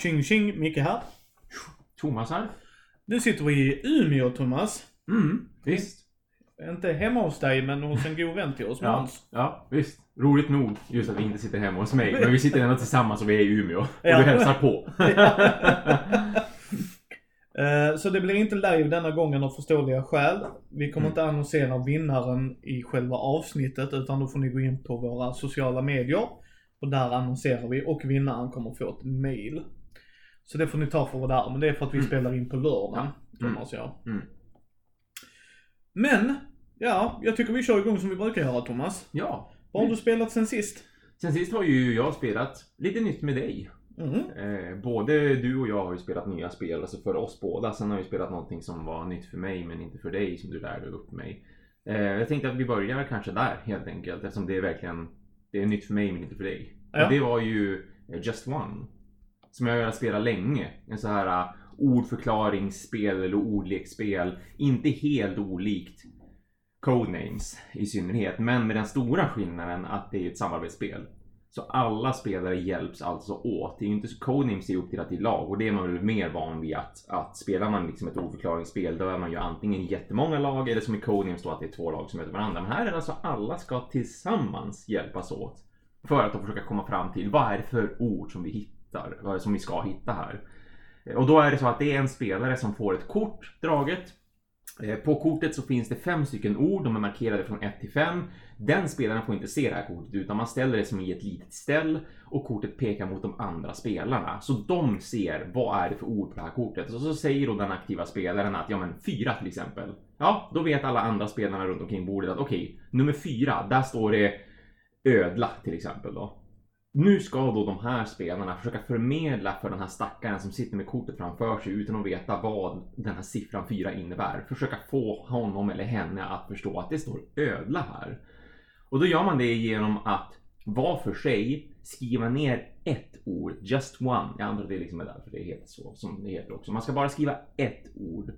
Tjing tjing, Micke här. Thomas här. Nu sitter vi i Umeå, Thomas. Mm, visst. Inte hemma hos dig, men hos en god vän till oss, Ja, Måns. ja, visst. Roligt nog just att vi inte sitter hemma hos mig. Men vi sitter ändå tillsammans och vi är i Umeå. Och Ja. du hälsar på. Eh, Så det blir inte live denna gången av förståeliga skäl. Vi kommer Mm. inte annonsera vinnaren i själva avsnittet, utan då får ni gå in på våra sociala medier. Och där annonserar vi och vinnaren kommer få ett mail. Så det får ni ta för vad det är, men det är för att vi Mm. spelar in på lördag, Mm. Thomas och jag. Mm. Men, ja, jag tycker vi kör igång som vi brukar göra, Thomas. Ja. Vad har du spelat sen sist? Sen sist har ju jag spelat lite nytt med dig. Mm. Eh, både du och jag har ju spelat nya spel, alltså för oss båda. Sen har jag ju spelat någonting som var nytt för mig men inte för dig som du lärde upp mig. Eh, jag tänkte att vi börjar kanske där helt enkelt eftersom det är verkligen det är nytt för mig men inte för dig. Ja. Och det var ju eh, Just One. Som jag har velat spela länge. En så här uh, ordförklaringsspel eller ordleksspel. Inte helt olikt Codenames i synnerhet. Men med den stora skillnaden att det är ett samarbetsspel. Så alla spelare hjälps alltså åt. Det är ju inte så Codenames är uppdelat i lag och det är man väl mer van vid att, att spelar man liksom ett ordförklaringsspel då är man ju antingen jättemånga lag eller som i Codenames då att det är två lag som möter varandra. Men här är det alltså alla ska tillsammans hjälpas åt. För att försöka komma fram till vad är det för ord som vi hittar, vad är det som vi ska hitta här. Eh, och då är det så att det är en spelare som får ett kort draget. Eh, på kortet så finns det fem stycken ord, de är markerade från 1 till 5. Den spelaren får inte se det här kortet utan man ställer det som i ett litet ställ och kortet pekar mot de andra spelarna. Så de ser vad är det för ord på det här kortet. Och så säger då den aktiva spelaren att ja men fyra till exempel. Ja, då vet alla andra spelarna runt omkring bordet att okej, nummer fyra, där står det ödla till exempel då. Nu ska då de här spelarna försöka förmedla för den här stackaren som sitter med kortet framför sig utan att veta vad den här siffran 4 innebär. Försöka få honom eller henne att förstå att det står ödla här. Och då gör man det genom att var för sig skriva ner ett ord, just one. Jag antar att det liksom är därför det heter så som det heter också. Man ska bara skriva ett ord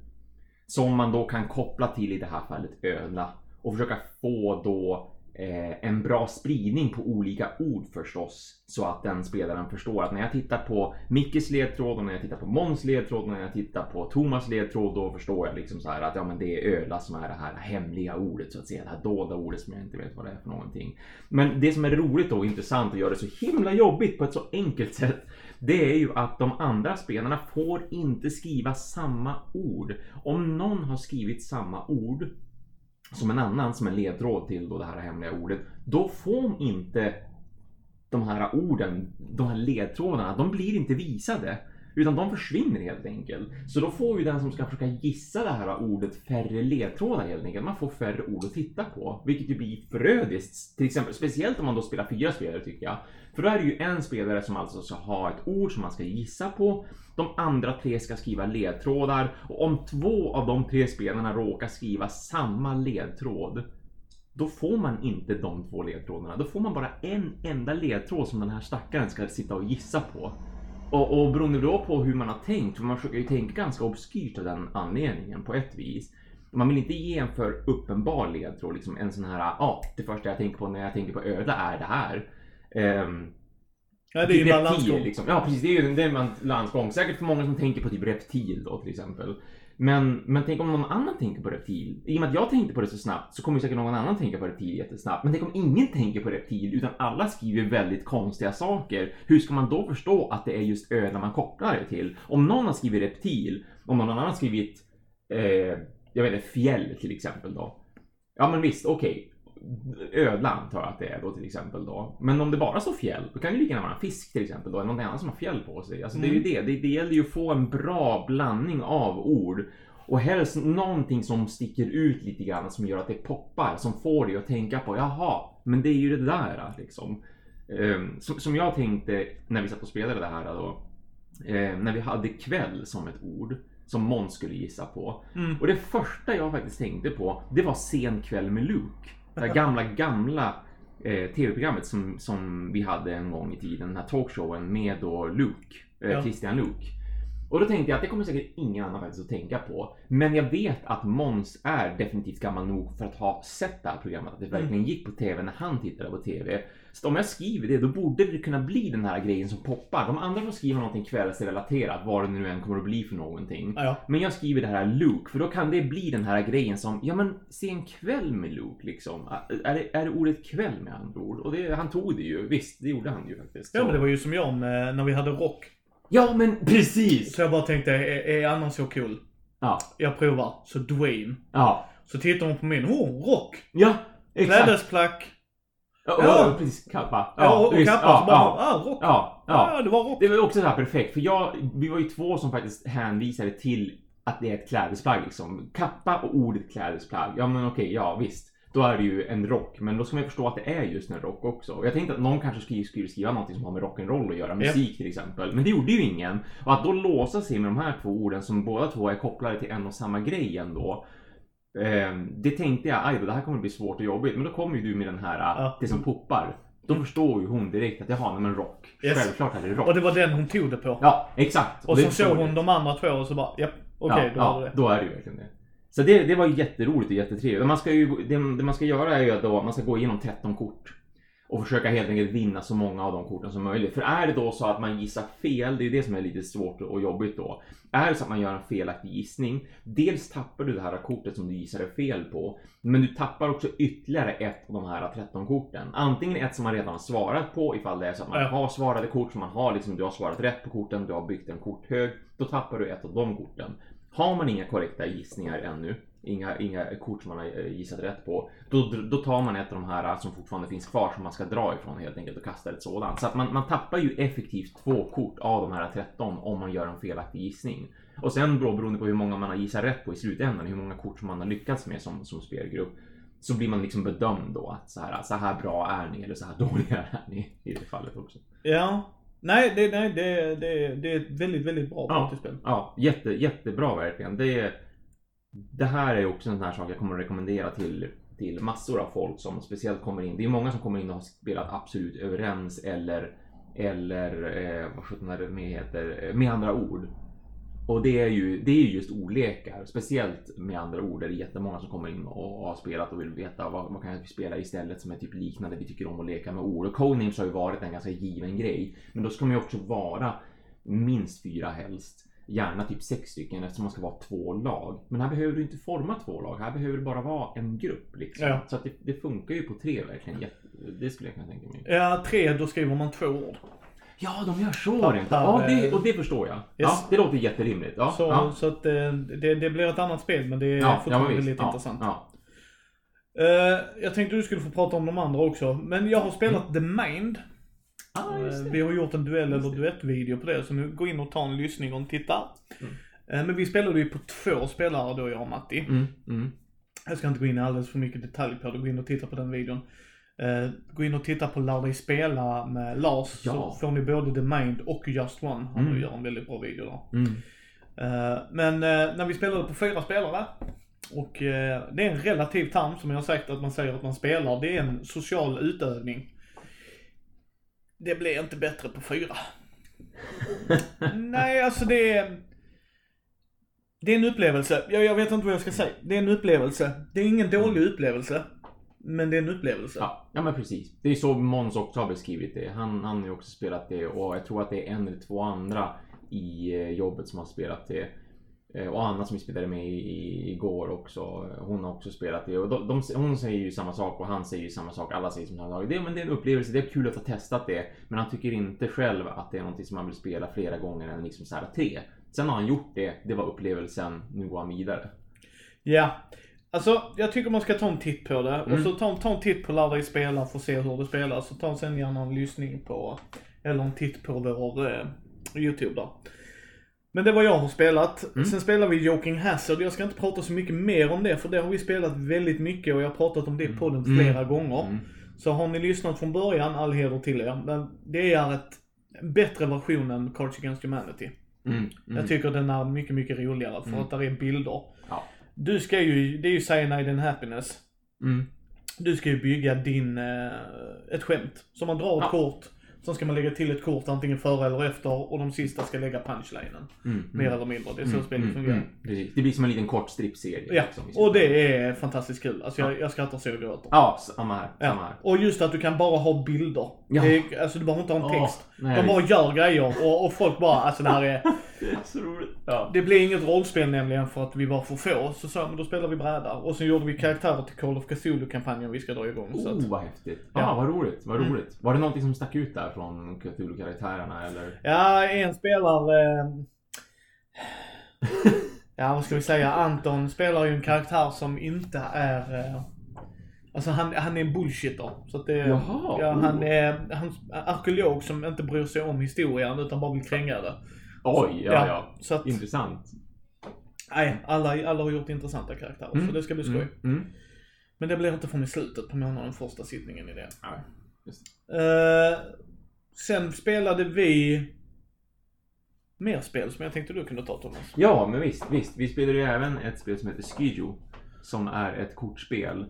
som man då kan koppla till i det här fallet ödla och försöka få då eh, en bra spridning på olika ord förstås. Så att den spelaren förstår att när jag tittar på Mickes ledtråd och när jag tittar på Måns ledtråd och när jag tittar på Thomas ledtråd då förstår jag liksom så här att ja men det är Öla som är det här hemliga ordet så att säga. Det här dolda ordet som jag inte vet vad det är för någonting. Men det som är roligt och intressant och gör det så himla jobbigt på ett så enkelt sätt det är ju att de andra spelarna får inte skriva samma ord. Om någon har skrivit samma ord som en annan som en ledtråd till då det här hemliga ordet, då får inte de här orden, de här ledtrådarna, de blir inte visade. Utan de försvinner helt enkelt. Så då får ju den som ska försöka gissa det här ordet färre ledtrådar helt enkelt. Man får färre ord att titta på. Vilket ju blir förödiskt. Till exempel, speciellt om man då spelar fyra spelare tycker jag. För då är det ju en spelare som alltså ska ha ett ord som man ska gissa på. De andra tre ska skriva ledtrådar. Och om två av de tre spelarna råkar skriva samma ledtråd. Då får man inte de två ledtrådarna. Då får man bara en enda ledtråd som den här stackaren ska sitta och gissa på. Och, och beroende då på hur man har tänkt, för man försöker ju tänka ganska obskyrt av den anledningen på ett vis. Man vill inte ge en för uppenbar ledtråd, liksom en sån här, ja, ah, det första jag tänker på när jag tänker på ödla är det här. Ehm, Ja, det är ju typ balansgång. liksom. Ja precis, det är ju det är en balansgång. Säkert för många som tänker på typ reptil då till exempel. Men, men tänk om någon annan tänker på reptil. I och med att jag tänkte på det så snabbt så kommer säkert någon annan tänka på reptil jättesnabbt. Men tänk om ingen tänker på reptil utan alla skriver väldigt konstiga saker. Hur ska man då förstå att det är just ödla man kopplar det till? Om någon har skrivit reptil, om någon annan har skrivit eh, jag vet inte, fjäll till exempel då. Ja men visst, okej. Ödla antar jag att det är då till exempel då. Men om det bara står fjäll, då kan det lika gärna vara en fisk till exempel då, eller någonting annat som har fjäll på sig. Alltså det är ju det. det, det gäller ju att få en bra blandning av ord. Och helst någonting som sticker ut lite grann, som gör att det poppar, som får dig att tänka på, jaha, men det är ju det där liksom. Ehm, som, som jag tänkte när vi satt och spelade det här då, eh, när vi hade kväll som ett ord, som Måns skulle gissa på. Mm. Och det första jag faktiskt tänkte på, det var Sen kväll med Luke. Det här gamla, gamla eh, tv-programmet som, som vi hade en gång i tiden, den här talkshowen med då Luke, eh, Ja. Christian Luke. Och då tänkte jag att det kommer säkert ingen annan faktiskt att tänka på. Men jag vet att Måns är definitivt gammal nog för att ha sett det här programmet. Att det verkligen gick på TV när han tittade på TV. Så om jag skriver det, då borde det kunna bli den här grejen som poppar. De andra får skriva någonting kvällsrelaterat, vad det nu än kommer att bli för någonting. Ja, ja. Men jag skriver det här Luke, för då kan det bli den här grejen som, ja men se en kväll med Luke liksom. Är det, är det ordet kväll med andra ord? Och det, han tog det ju, visst, det gjorde han ju faktiskt. Ja Så- men det var ju som jag med, när vi hade rock. Ja men precis! Så jag bara tänkte, är, är Anna så cool? Ja, Jag provar. Så Dwayne. ja, Så tittar hon på min, oh, rock! ja, exakt. Klädesplagg. Ja, Ja. ja, precis, kappa. Ja, och visst, kappa. ja, bara, ja, ah, rock. ja, Ja, ja. det var rock. Det var också så här perfekt, för jag, vi var ju två som faktiskt hänvisade till att det är ett klädesplagg liksom. Kappa och ordet klädesplagg. Ja men okej, ja visst. Då är det ju en rock, men då ska man ju förstå att det är just en rock också. Och jag tänkte att någon kanske skulle, skulle skriva någonting som har med rock'n'roll att göra, musik till exempel. Men det gjorde ju ingen. Och att då låsa sig med de här två orden som båda två är kopplade till en och samma grej ändå. Eh, det tänkte jag, aj då, det här kommer bli svårt och jobbigt. Men då kommer ju du med den här, Ja. det som poppar. Då förstår ju hon direkt att jaha, men rock. Yes. Självklart är det rock. Och det var den hon tog det på. Ja, exakt. och det så såg hon de andra två och så bara, japp, okej, då ja, var det ja, det. då är det ju verkligen det. Så det, det var jätteroligt och jättetrevligt. Man ska ju, det, det man ska göra är ju att då, man ska gå igenom 13 kort. Och försöka helt enkelt vinna så många av de korten som möjligt. För är det då så att man gissar fel, det är det som är lite svårt och jobbigt då. Är det så att man gör en felaktig gissning, dels tappar du det här kortet som du gissade fel på. Men du tappar också ytterligare ett av de här 13 korten. Antingen ett som man redan har svarat på ifall det är så att man har svarade kort som man har liksom, du har svarat rätt på korten, du har byggt en korthög. Då tappar du ett av de korten. Har man inga korrekta gissningar ännu, inga, inga kort som man har eh, gissat rätt på, då, då tar man ett av de här som fortfarande finns kvar som man ska dra ifrån helt enkelt och kastar ett sådant. Så att man, man tappar ju effektivt två kort av de här 13 om man gör en felaktig gissning. Och sen då beroende på hur många man har gissat rätt på i slutändan, hur många kort som man har lyckats med som, som spelgrupp, så blir man liksom bedömd då att så här, så här bra är ni eller så här dåliga är ni i det fallet också. Ja. Nej, det, nej det, det, det är ett väldigt, väldigt bra Ja. partyspel. Ja, jätte, jättebra verkligen. Det, det här är också en sån här sak jag kommer att rekommendera till, till massor av folk som speciellt kommer in. Det är många som kommer in och har spelat absolut överens eller, eller eh, vad sjutton är det med heter, eh, med andra ord. Och det är ju, det är just ordlekar, speciellt med andra ord Det är jättemånga som kommer in och har spelat och vill veta vad, vad kan vi spela istället som är typ liknande. Vi tycker om att leka med ord och codenames har ju varit en ganska given grej. Men då ska man ju också vara minst fyra helst. Gärna typ sex stycken eftersom man ska vara två lag. Men här behöver du inte forma två lag. Här behöver det bara vara en grupp liksom. Ja. Så att det, det funkar ju på tre verkligen. Det skulle jag kunna tänka mig. Ja, tre, då skriver man två ord. Ja, de gör så per- Ja, det, och det förstår jag. Ja, det låter jätterimligt. Ja, Så, ja. så att eh, det, det blir ett annat spel, men det är Ja, fortfarande väldigt intressant. Eh, jag tänkte du skulle få prata om de andra också, men jag har spelat The Mind. Ah, Eh. Vi har gjort en duell eller duettvideo på det, så nu gå in och ta en lyssning och titta. Mm. Eh, Men vi spelade ju på två spelare då, jag och Matti. Mm, mm. Jag ska inte gå in i alldeles för mycket detalj på det, gå in och titta på den videon. Eh, gå in och titta på Lär dig spela med Lars, Ja. så får ni både The Mind och Just One. Han Mm. gör en väldigt bra video där. Mm. Men när vi spelade på fyra spelare, och det är en relativ term som jag har sagt att man säger att man spelar, det är en social utövning. Det blir inte bättre på fyra. Nej, alltså det är... Det är en upplevelse. Jag, jag vet inte vad jag ska säga. Det är en upplevelse. Det är ingen dålig upplevelse. Men det är en upplevelse. Ja, ja, men precis. Det är så Måns också har beskrivit det. Han, han har ju också spelat det och jag tror att det är en eller två andra i eh, jobbet som har spelat det. Eh, Och Anna som vi spelade med i- igår också. Hon har också spelat det. Och de, de, hon säger ju samma sak och han säger ju samma sak. Alla säger som han det, men det är en upplevelse. Det är kul att ha testat det. Men han tycker inte själv att det är någonting som han vill spela flera gånger än liksom så här tre. Sen har han gjort det. Det var upplevelsen. Nu går han vidare. Ja. Alltså, jag tycker man ska ta en titt på det. Och Mm. så ta, ta en titt på Lär dig spela för att se hur det spelas. Och ta sen gärna en lyssning på, eller en titt på vår eh, YouTube där. Men det var jag har spelat. Mm. Sen spelar vi Joking Hazard. Jag ska inte prata så mycket mer om det, för det har vi spelat väldigt mycket och jag har pratat om det i podden flera gånger. Mm. Så har ni lyssnat från början, all heder till er. Men det är ett en bättre version än Cards Against Humanity. Mm. Mm. Jag tycker den är mycket, mycket roligare för Mm. att där är bilder. Ja. Du ska ju, det är ju Cyanide and Happiness. Mm. Du ska ju bygga din, eh, ett skämt. Så man drar ett Ja. kort, Sen ska man lägga till ett kort antingen före eller efter och de sista ska lägga punchlinen. Mm, Mer mm, eller mindre. Det är så mm, spelet mm, fungerar. mm, precis. Det blir som en liten kort strippserie. Ja, liksom, och det är fantastiskt kul. Alltså jag, jag skrattar så jag gråter. Ja, samma här. Samma Ja. här. Och just att du kan bara ha bilder. Ja. Det är, alltså du behöver inte ha en text. nej, De bara gör grejer och, och folk bara, alltså det här är... Det är så roligt. Ja. Det blir inget rollspel nämligen för att vi var för få. Så sa men då spelar vi bräda. Och sen gjorde vi karaktärer till Call of Cthulhu-kampanjen vi ska dra igång. Så att, Oh, vad häftigt. Ja. Ja, vad roligt. Vad Mm. roligt. Var det någonting som stack ut där från Cthulhu-karaktärerna eller? ja, en spelare... Eh, ja, vad ska vi säga? Anton spelar ju en karaktär som inte är... Alltså han, han är en bullshitter. Så att det, Jaha, ja, han oh. är han, arkeolog som inte bryr sig om historien utan bara vill kränga det. Oj, ja, ja. Så att, Intressant. nej, alla, alla har gjort intressanta karaktärer. Så det ska bli skoj. Mm. Mm. Men det blir inte förrän i slutet på månaden, första sittningen i det. Ja, just Eh, sen spelade vi mer spel som jag tänkte du kunde ta Thomas. Ja, men visst, visst. Vi spelade ju även ett spel som heter Skijo. Som är ett kortspel.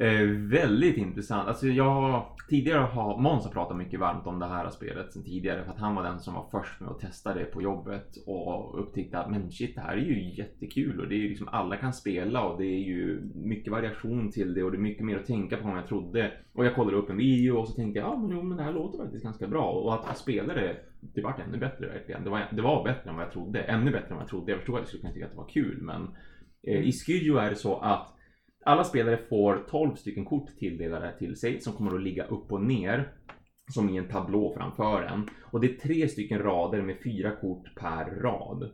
Eh, väldigt intressant. Alltså jag tidigare har Måns har pratat mycket varmt om det här spelet sen tidigare för att han var den som var först med att testa det på jobbet och upptäckte att men shit det här är ju jättekul och det är ju liksom alla kan spela och det är ju mycket variation till det och det är mycket mer att tänka på än jag trodde. Och jag kollade upp en video och så tänkte jag ja men jo men det här låter faktiskt ganska bra och att jag spelade det vart ännu bättre verkligen. Det var, det var bättre än vad jag trodde. Ännu bättre än vad jag trodde. Jag förstod att jag skulle kunna tycka att det var kul men eh, i Skydio är det så att alla spelare får 12 stycken kort tilldelade till sig som kommer att ligga upp och ner som i en tablå framför en. Och det är tre stycken rader med fyra kort per rad.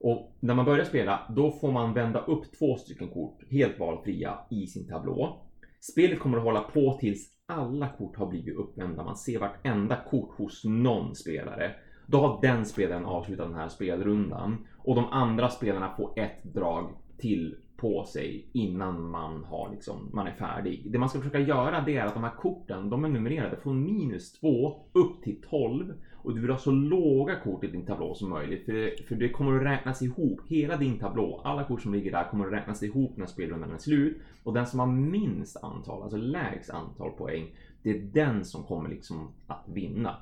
Och när man börjar spela, då får man vända upp två stycken kort helt valfria i sin tablå. Spelet kommer att hålla på tills alla kort har blivit uppvända. Man ser vartenda kort hos någon spelare. Då har den spelaren avslutat den här spelrundan och de andra spelarna får ett drag till på sig innan man, har liksom, man är färdig. Det man ska försöka göra det är att de här korten, de är numrerade från minus 2 upp till 12 och du vill ha så låga kort i din tablå som möjligt för det, för det kommer att räknas ihop. Hela din tablå, alla kort som ligger där kommer att räknas ihop när spelrundan är slut och den som har minst antal, alltså lägst antal poäng, det är den som kommer liksom att vinna.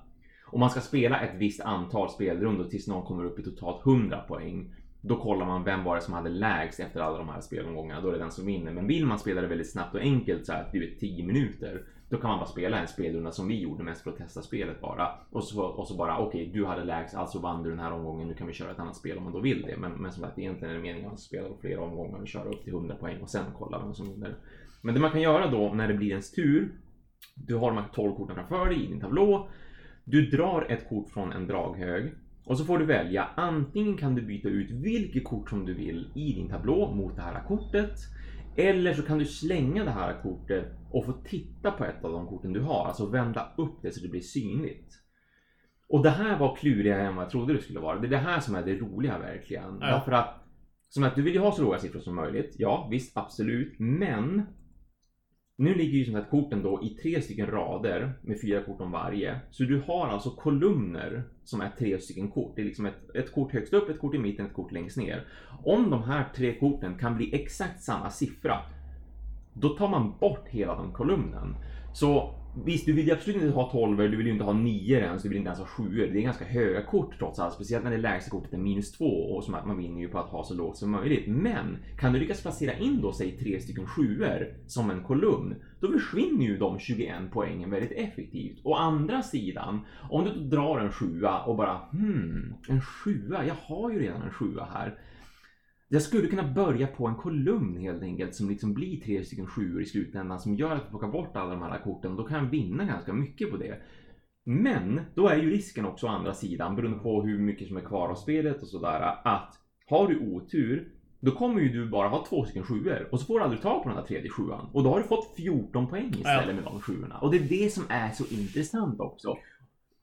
Om man ska spela ett visst antal spelrundor tills någon kommer upp i totalt 100 poäng då kollar man vem var det som hade lägst efter alla de här spelomgångarna. Då är det den som vinner. Men vill man spela det väldigt snabbt och enkelt så här, du vet 10 minuter. Då kan man bara spela en spelrunda som vi gjorde mest för att testa spelet bara. Och så, och så bara okej, du hade lägst, alltså vann du den här omgången. Nu kan vi köra ett annat spel om man då vill det. Men, men som sagt, egentligen är det meningen att spela flera omgångar och köra upp till 100 poäng och sen kolla vem som vinner. Men det man kan göra då när det blir ens tur. Du har de här 12 korten framför dig i din tablå. Du drar ett kort från en draghög och så får du välja. Antingen kan du byta ut vilket kort som du vill i din tablå mot det här kortet. Eller så kan du slänga det här kortet och få titta på ett av de korten du har. Alltså vända upp det så det blir synligt. Och det här var klurigare än vad jag trodde det skulle vara. Det är det här som är det roliga verkligen. Ja. Därför att, som att du vill ju ha så låga siffror som möjligt. Ja, visst, absolut. Men nu ligger ju sånt här korten då i tre stycken rader med fyra kort om varje. Så du har alltså kolumner som är tre stycken kort. Det är liksom ett, ett kort högst upp, ett kort i mitten, ett kort längst ner. Om de här tre korten kan bli exakt samma siffra, då tar man bort hela den kolumnen. Så visst, du vill ju absolut inte ha 12 du vill ju inte ha 9 ens, du vill inte ens ha 7 Det är ganska höga kort trots allt, speciellt när det lägsta kortet är minus 2 och som att man vinner ju på att ha så lågt som möjligt. Men kan du lyckas placera in då, säg tre stycken 7 som en kolumn, då försvinner ju de 21 poängen väldigt effektivt. Å andra sidan, om du drar en 7 och bara hmm, en 7 jag har ju redan en 7 här. Jag skulle kunna börja på en kolumn helt enkelt som liksom blir tre stycken sjuor i slutändan som gör att jag plockar bort alla de här korten. Då kan jag vinna ganska mycket på det. Men då är ju risken också å andra sidan, beroende på hur mycket som är kvar av spelet och sådär, att har du otur då kommer ju du bara ha två stycken sjuor och så får du aldrig tag på den där tredje sjuan. Och då har du fått 14 poäng istället Ja. med de sjuorna. Och det är det som är så intressant också.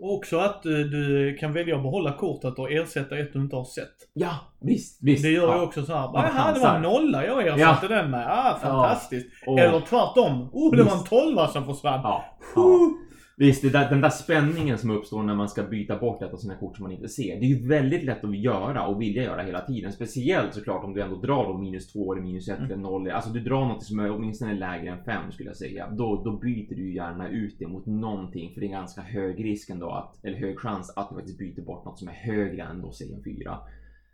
Och också att eh, du kan välja att behålla kortet och ersätta ett du inte har sett. Ja, visst, visst. Det gör ja. ju också så här. Ja, Jaha, det var en nolla jag ersatte den med. Ah, fantastiskt. Och- Eller tvärtom. Oh, det var en tolva som försvann. Ja, Huh. Visst, det där, den där spänningen som uppstår när man ska byta bort ett av sina kort som man inte ser. Det är ju väldigt lätt att göra och vilja göra hela tiden. Speciellt såklart om du ändå drar då minus 2 eller minus 1 Mm. eller 0. Alltså du drar något som är åtminstone lägre än 5 skulle jag säga. Då, då byter du gärna ut det mot någonting. För det är ganska hög risk ändå att, eller hög chans att du faktiskt byter bort något som är högre än då säg en 4.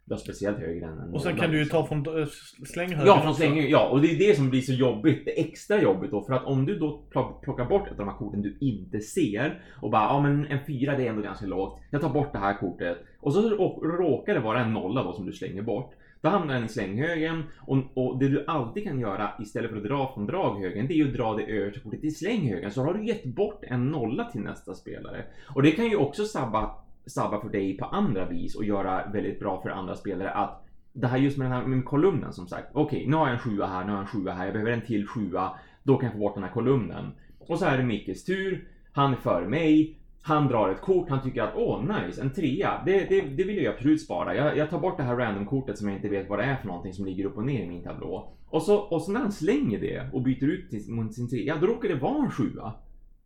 Ja, speciellt högre än en Och sen kan du ju ta från äh, slänghögen Ja, från slängen. Ja, och det är det som blir så jobbigt. Det extra jobbigt då. För att om du då plock- plockar bort ett av de här korten du inte ser och bara, ja men en fyra det är ändå ganska lågt. Jag tar bort det här kortet. Och så rå- råkar det vara en nolla då som du slänger bort. Då hamnar den i slänghögen och, och det du alltid kan göra istället för att dra från draghögen det är ju att dra det översta kortet i slänghögen. Så har du gett bort en nolla till nästa spelare. Och det kan ju också sabba, sabba för dig på andra vis och göra väldigt bra för andra spelare att det här just med den här med kolumnen som sagt. Okej, nu har jag en sjua här, nu har jag en sjua här, jag behöver en till sjua. Då kan jag få bort den här kolumnen. Och så är det Mickes tur. Han är före mig. Han drar ett kort, han tycker att åh nice, en trea, det, det, det vill jag ju absolut spara. Jag, jag tar bort det här random-kortet som jag inte vet vad det är för någonting som ligger upp och ner i min tablå. Och så, och så när han slänger det och byter ut till, mot sin trea, då råkar det vara en sjua.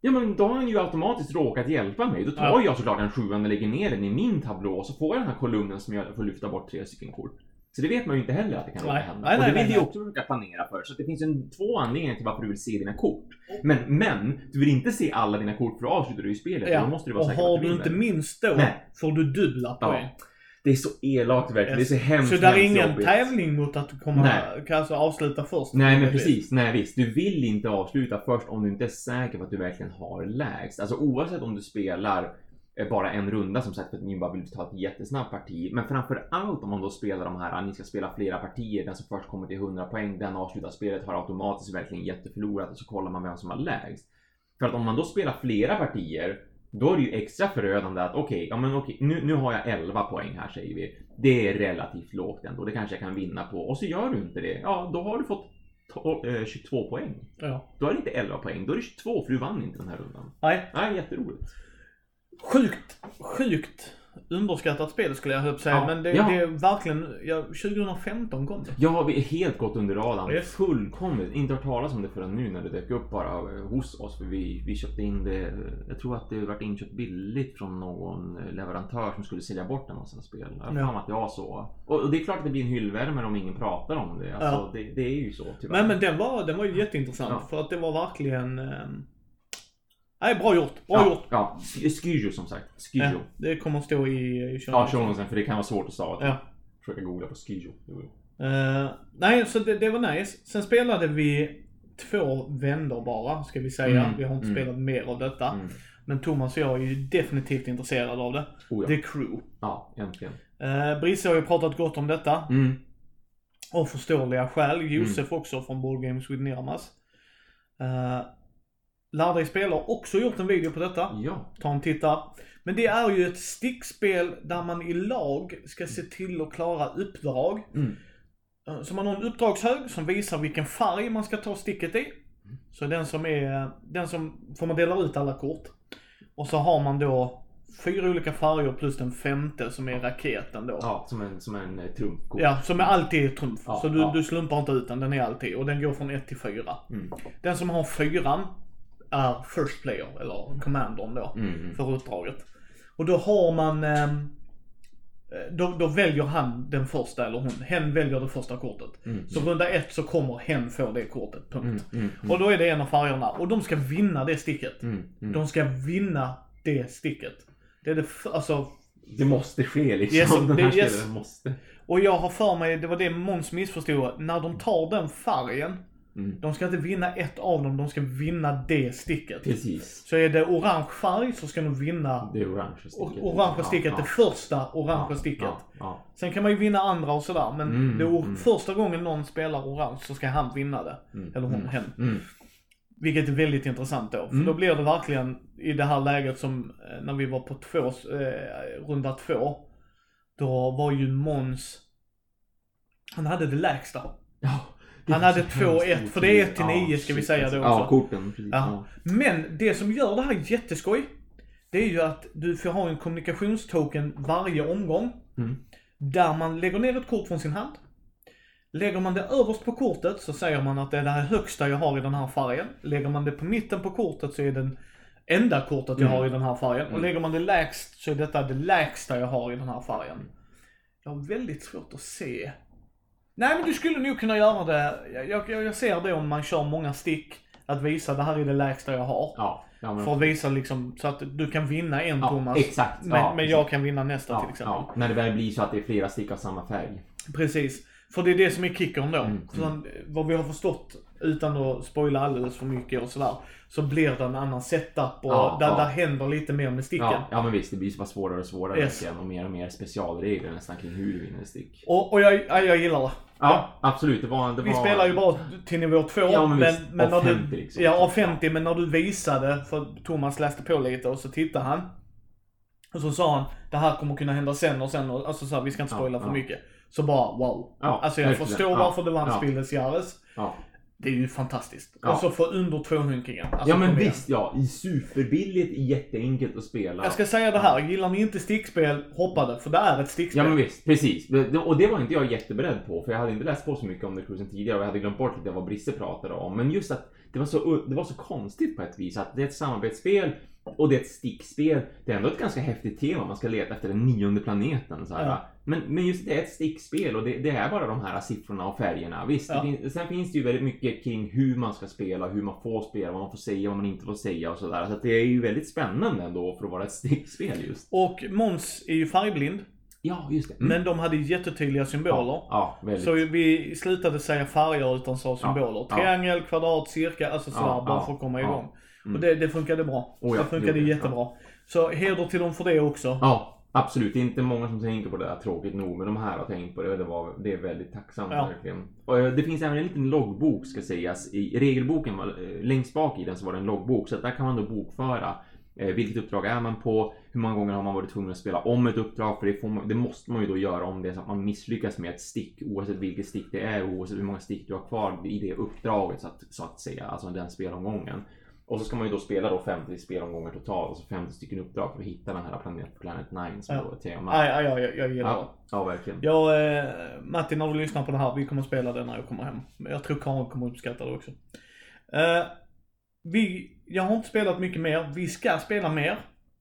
Ja men då har han ju automatiskt råkat hjälpa mig. Då tar Ja. jag såklart en sjua och lägger ner den i min tablå och så får jag den här kolumnen som jag får lyfta bort tre stycken kort. Så det vet man ju inte heller att det kan Nej. hända. Nej, och nej, det vill nej, du ju nej. också försöka planera för. Så det finns en, två anledningar till varför du vill se dina kort. Men, men du vill inte se alla dina kort för då avslutar du ju spelet. Och då måste du vara och säker har på att du inte minst då Nej. får du dubbla Ja, poäng. Det är så elakt verkligen. Det är så hemskt, Så där är ingen jobbigt. tävling mot att komma, Nej. kan alltså avsluta först. Nej men Det precis, nej visst. Du vill inte avsluta först om du inte är säker på att du verkligen har lägst. Alltså oavsett om du spelar eh, bara en runda som sagt för att ni bara vill ta ett jättesnabbt parti. Men framför allt om man då spelar de här, ni ska spela flera partier, den som först kommer till 100 poäng, den avslutar spelet har automatiskt verkligen jätteförlorat och så kollar man vem som har lägst. För att om man då spelar flera partier då är det ju extra förödande att okej, ja men okej, nu, nu har jag 11 poäng här säger vi. Det är relativt lågt ändå, det kanske jag kan vinna på. Och så gör du inte det. Ja, då har du fått to- eh, 22 poäng. Ja. Då är det inte 11 poäng, då är det 22 för du vann inte den här rundan. Nej, Nej, jätteroligt. sjukt, sjukt underskattat spel skulle jag höll säga. Ja, Men det, ja. det är verkligen, ja, 2015 kom det. Ja, vi är helt gått under radarn. Yes. Fullkomligt. Inte hört talas om det förrän nu när det dök upp bara eh, hos oss. För vi, vi köpte in det. Jag tror att det varit inköpt billigt från någon eh, leverantör som skulle sälja bort en massa spel. Jag har Ja. att det var så. Och, och det är klart att det blir en hyllvärmare om ingen pratar om det. Alltså, Ja. det, det är ju så tyvärr. Men, men den var, den var ju jätteintressant. För att det var verkligen... Nej, bra gjort. Bra ja, gjort. Ja, Skyjo som sagt. Skyjo. Ja, det kommer att stå i, i ja för det kan vara svårt att stava. Ja. Försöka googla på Skyjo. Jo, jo. Eh, nej, så det, det var nice. Sen spelade vi två vändor bara, ska vi säga. Mm, Vi har inte mm. spelat mer av detta. Mm. Men Thomas och jag är ju definitivt intresserade av det. Oh, ja. The Crew. ja, äntligen. Uh, Brisse har ju pratat gott om detta. Mm. Av förståeliga skäl. Josef också från Board Games with Niramas. Uh, Lär dig spela har också gjort en video på detta. Ja. Ta en titta. Men det är ju ett stickspel där man i lag ska se till att klara uppdrag. Mm. Eh, Så man har en uppdragshög som visar vilken färg man ska ta sticket i. Så den som är, den som, får man dela ut alla kort. Och så har man då fyra olika färger plus den femte som är raketen då. Ja, som en, som en eh, trumfkort. Ja, som är alltid trumf. Ja, så du, ja. du slumpar inte ut den, den är alltid. Och den går från 1 till 4. Mm. Den som har fyran är first player, eller commandern då, Mm, mm. för uppdraget. Och då har man, ehm, då, då väljer han den första, eller hon. Hen väljer det första kortet. Mm. Så runda ett så kommer hen få det kortet, punkt. Mm, mm, Och då är det en av färgerna. Och de ska vinna det sticket. mm, mm. De ska vinna det sticket. Det är det, alltså Det måste ske liksom. Yes, Den här det- yes. måste. Och jag har för mig, det var det Måns missförstod, när de tar den färgen, Mm. de ska inte vinna ett av dem, de ska vinna det sticket. Precis. Så är det orange färg så ska de vinna Det orange sticket. orange sticket, det första orange ja, sticket. Ja, ja. Sen kan man ju vinna andra och sådär, men Mm, det mm. första gången någon spelar orange så ska han vinna det. Mm, Eller hon, mm, hen. Mm. Vilket är väldigt intressant då. För då blir det verkligen i det här läget som eh, när vi var på två, eh, runda två. Då var ju Måns, han hade det lägsta. Ja, Han hade så 2-1, hemskt för det är otur. 1 till 9 Ja, ska vi säga då Ja, också. korten. Precis. Ja. Ja. Men det som gör det här jätteskoj, det är ju att du får ha en kommunikationstoken varje omgång. Mm. Där man lägger ner ett kort från sin hand. Lägger man det överst på kortet så säger man att det är det här högsta jag har i den här färgen. Lägger man det på mitten på kortet så är den enda kortet jag Mm. har i den här färgen. Och Mm. lägger man det lägst så är detta det lägsta jag har i den här färgen. Jag har väldigt svårt att se. Nej men du skulle nog kunna göra det. Jag, jag, jag ser det om man kör många stick. Att visa det här är det lägsta jag har. Ja, ja men, För att visa liksom så att du kan vinna en ja, Thomas. exakt. Men, men jag kan vinna nästa till exempel. ja, när det väl blir så att det är flera stick av samma färg. Precis. För det är det som är kickern då. Mm, Så, vad vi har förstått, utan att spoila alldeles för mycket och sådär, så blir det en annan setup och Ja, där, ja. där händer lite mer med sticken. Ja, ja men visst, det blir bara svårare och svårare Yes. och mer och mer specialregler nästan kring hur du vinner stick. Och, och jag, ja, jag gillar det. Ja, absolut. Det var, det Vi var... spelar ju bara till nivå 2. Ja, men men Av när 50 du, liksom. Ja, av 50. Men när du visade, för Thomas läste på lite och så tittade han. Och så sa han, det här kommer kunna hända sen och sen och, alltså så här, vi ska inte Ja, spoila för ja. mycket. Så bara wow. Ja, alltså jag verkligen. förstår Ja, varför det vann ja. Spilles Jares. Ja. Det är ju fantastiskt. Ja. Och så för under 200 alltså, ja men visst ja, i superbilligt, jätteenkelt att spela. Jag ska säga det här, gillar ni inte stickspel, hoppa det. För det är ett stickspel. Ja men visst, precis. Och det var inte jag jätteberedd på för jag hade inte läst på så mycket om The Cruisen tidigare och jag hade glömt bort lite vad Brisse pratade om. Men just att det var så, det var så konstigt på ett vis att det är ett samarbetsspel och det är ett stickspel. Det är ändå ett ganska häftigt tema. Man ska leta efter den nionde planeten. Så här. Ja. Men, men just det är ett stickspel och det, det är bara de här siffrorna och färgerna. Visst, Ja. finns, sen finns det ju väldigt mycket kring hur man ska spela, hur man får spela, vad man får säga, vad man inte får säga och sådär. Så att det är ju väldigt spännande ändå för att vara ett stickspel just. Och Måns är ju färgblind. Ja, just det. Mm. Men de hade jättetydliga symboler. Ja, ja. Så vi slutade säga färger utan sa symboler. Triangel, kvadrat, cirka, alltså sådär Ja, bara för att komma igång. Mm. Och det, det funkade bra. Oh det funkade det, jättebra. Så heder till dem för det också. Ja, absolut. Inte många som tänker på det där tråkigt nog, men de här har tänkt på det. Det, var, det är väldigt tacksamt Ja. verkligen. Och eh, det finns även en liten loggbok ska sägas. I regelboken, eh, längst bak i den så var det en loggbok. Så där kan man då bokföra eh, vilket uppdrag är man på? Hur många gånger har man varit tvungen att spela om ett uppdrag? För det, får man, det måste man ju då göra om det är så att man misslyckas med ett stick. Oavsett vilket stick det är, oavsett hur många stick du har kvar i det uppdraget så att, så att säga. Alltså den spelomgången. Och så ska man ju då spela då 50 spelomgångar totalt, alltså 50 stycken uppdrag för att hitta den här Planet, Planet 9 som Ja. då är tema. Aj, aj, aj, jag, jag gillar det. Ja, ja verkligen. Jag, eh, Matti, när du lyssnar på det här, vi kommer spela det när jag kommer hem. Jag tror Karin kommer uppskatta det också. Eh, vi, jag har inte spelat mycket mer. Vi ska spela mer.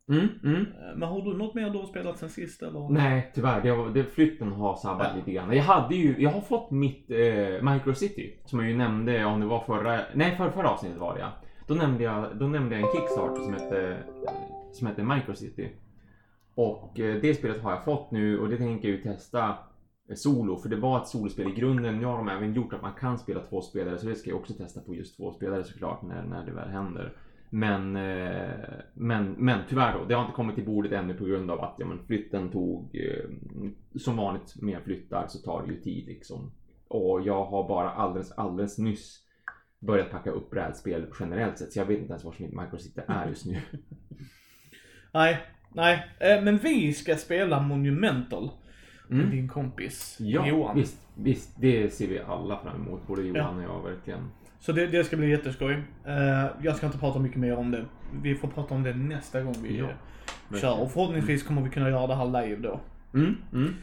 Mm, mm. Eh, Men har du något mer du har spelat sen sist eller? Nej, tyvärr. Det, var- det, flytten har sabbat Ja. lite grann. Jag hade ju, jag har fått mitt eh, Micro City. Som jag ju nämnde om det var förra, nej för, förra avsnittet var det ja. Då nämnde jag, då nämnde jag en Kickstarter som hette, som hette Microcity Och eh, det spelet har jag fått nu och det tänker jag ju testa eh, solo. För det var ett solospel i grunden. Nu har de även gjort att man kan spela två spelare. Så det ska jag också testa på just två spelare såklart när, när det väl händer. Men, eh, men, men tyvärr då, det har inte kommit till bordet ännu på grund av att ja, men flytten tog, som vanligt med flyttar så tar det ju tid liksom. Och jag har bara alldeles, alldeles nyss börjat packa upp brädspel generellt sett så jag vet inte ens var mitt Microcity är just nu. Nej, nej. Eh, Men vi ska spela Monumental. Med Mm. din kompis Ja, Johan. visst, visst, det ser vi alla fram emot, både Johan och jag verkligen. Så det, det ska bli jätteskoj. Eh, jag ska inte prata mycket mer om det. Vi får prata om det nästa gång vi Ja, eh, kör. Och förhoppningsvis kommer vi kunna göra det här live då. Mm, mm.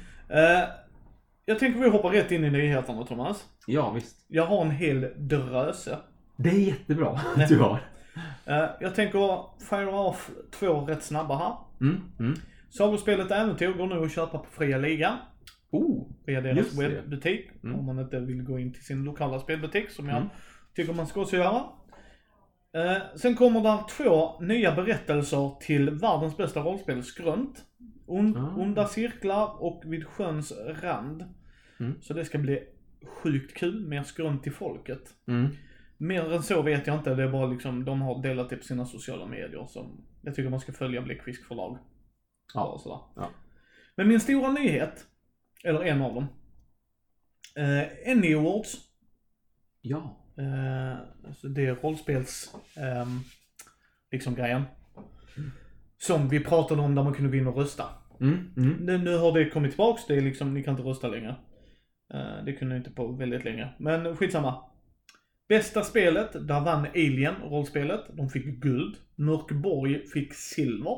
Jag tänker vi hoppar rätt in i nyheterna Thomas. Ja, visst. Jag har en hel dröse. Det är jättebra att du har. Eh, jag tänker fire off två rätt snabba här. Mm, mm. Sagospelet Äventyr går nu att köpa på Fria Ligan. Oh, Via deras webbutik. Mm. Om man inte vill gå in till sin lokala spelbutik som jag Mm. tycker man ska också göra. Eh, sen kommer där två nya berättelser till världens bästa rollspel, Skrönt. On, Ah. Onda cirklar och Vid sjöns rand. Mm. Så det ska bli sjukt kul, mer skrönt till folket. mm. Mer än så vet jag inte, det är bara liksom, de har delat det på sina sociala medier som jag tycker man ska följa Bläckfisk förlag. Ja. Sådär. Ja. Men min stora nyhet, eller en av dem, eh, Annie Awards, Ja. eh, alltså det är rollspels, ehm, liksom grejen. Som vi pratade om där man kunde gå in och rösta. Mm, mm. Nu, nu har det kommit tillbaks, det är liksom, ni kan inte rösta längre. Eh, det kunde ni inte på väldigt länge. Men skitsamma. Bästa spelet, där vann Alien, rollspelet. De fick guld. Mörkborg fick silver.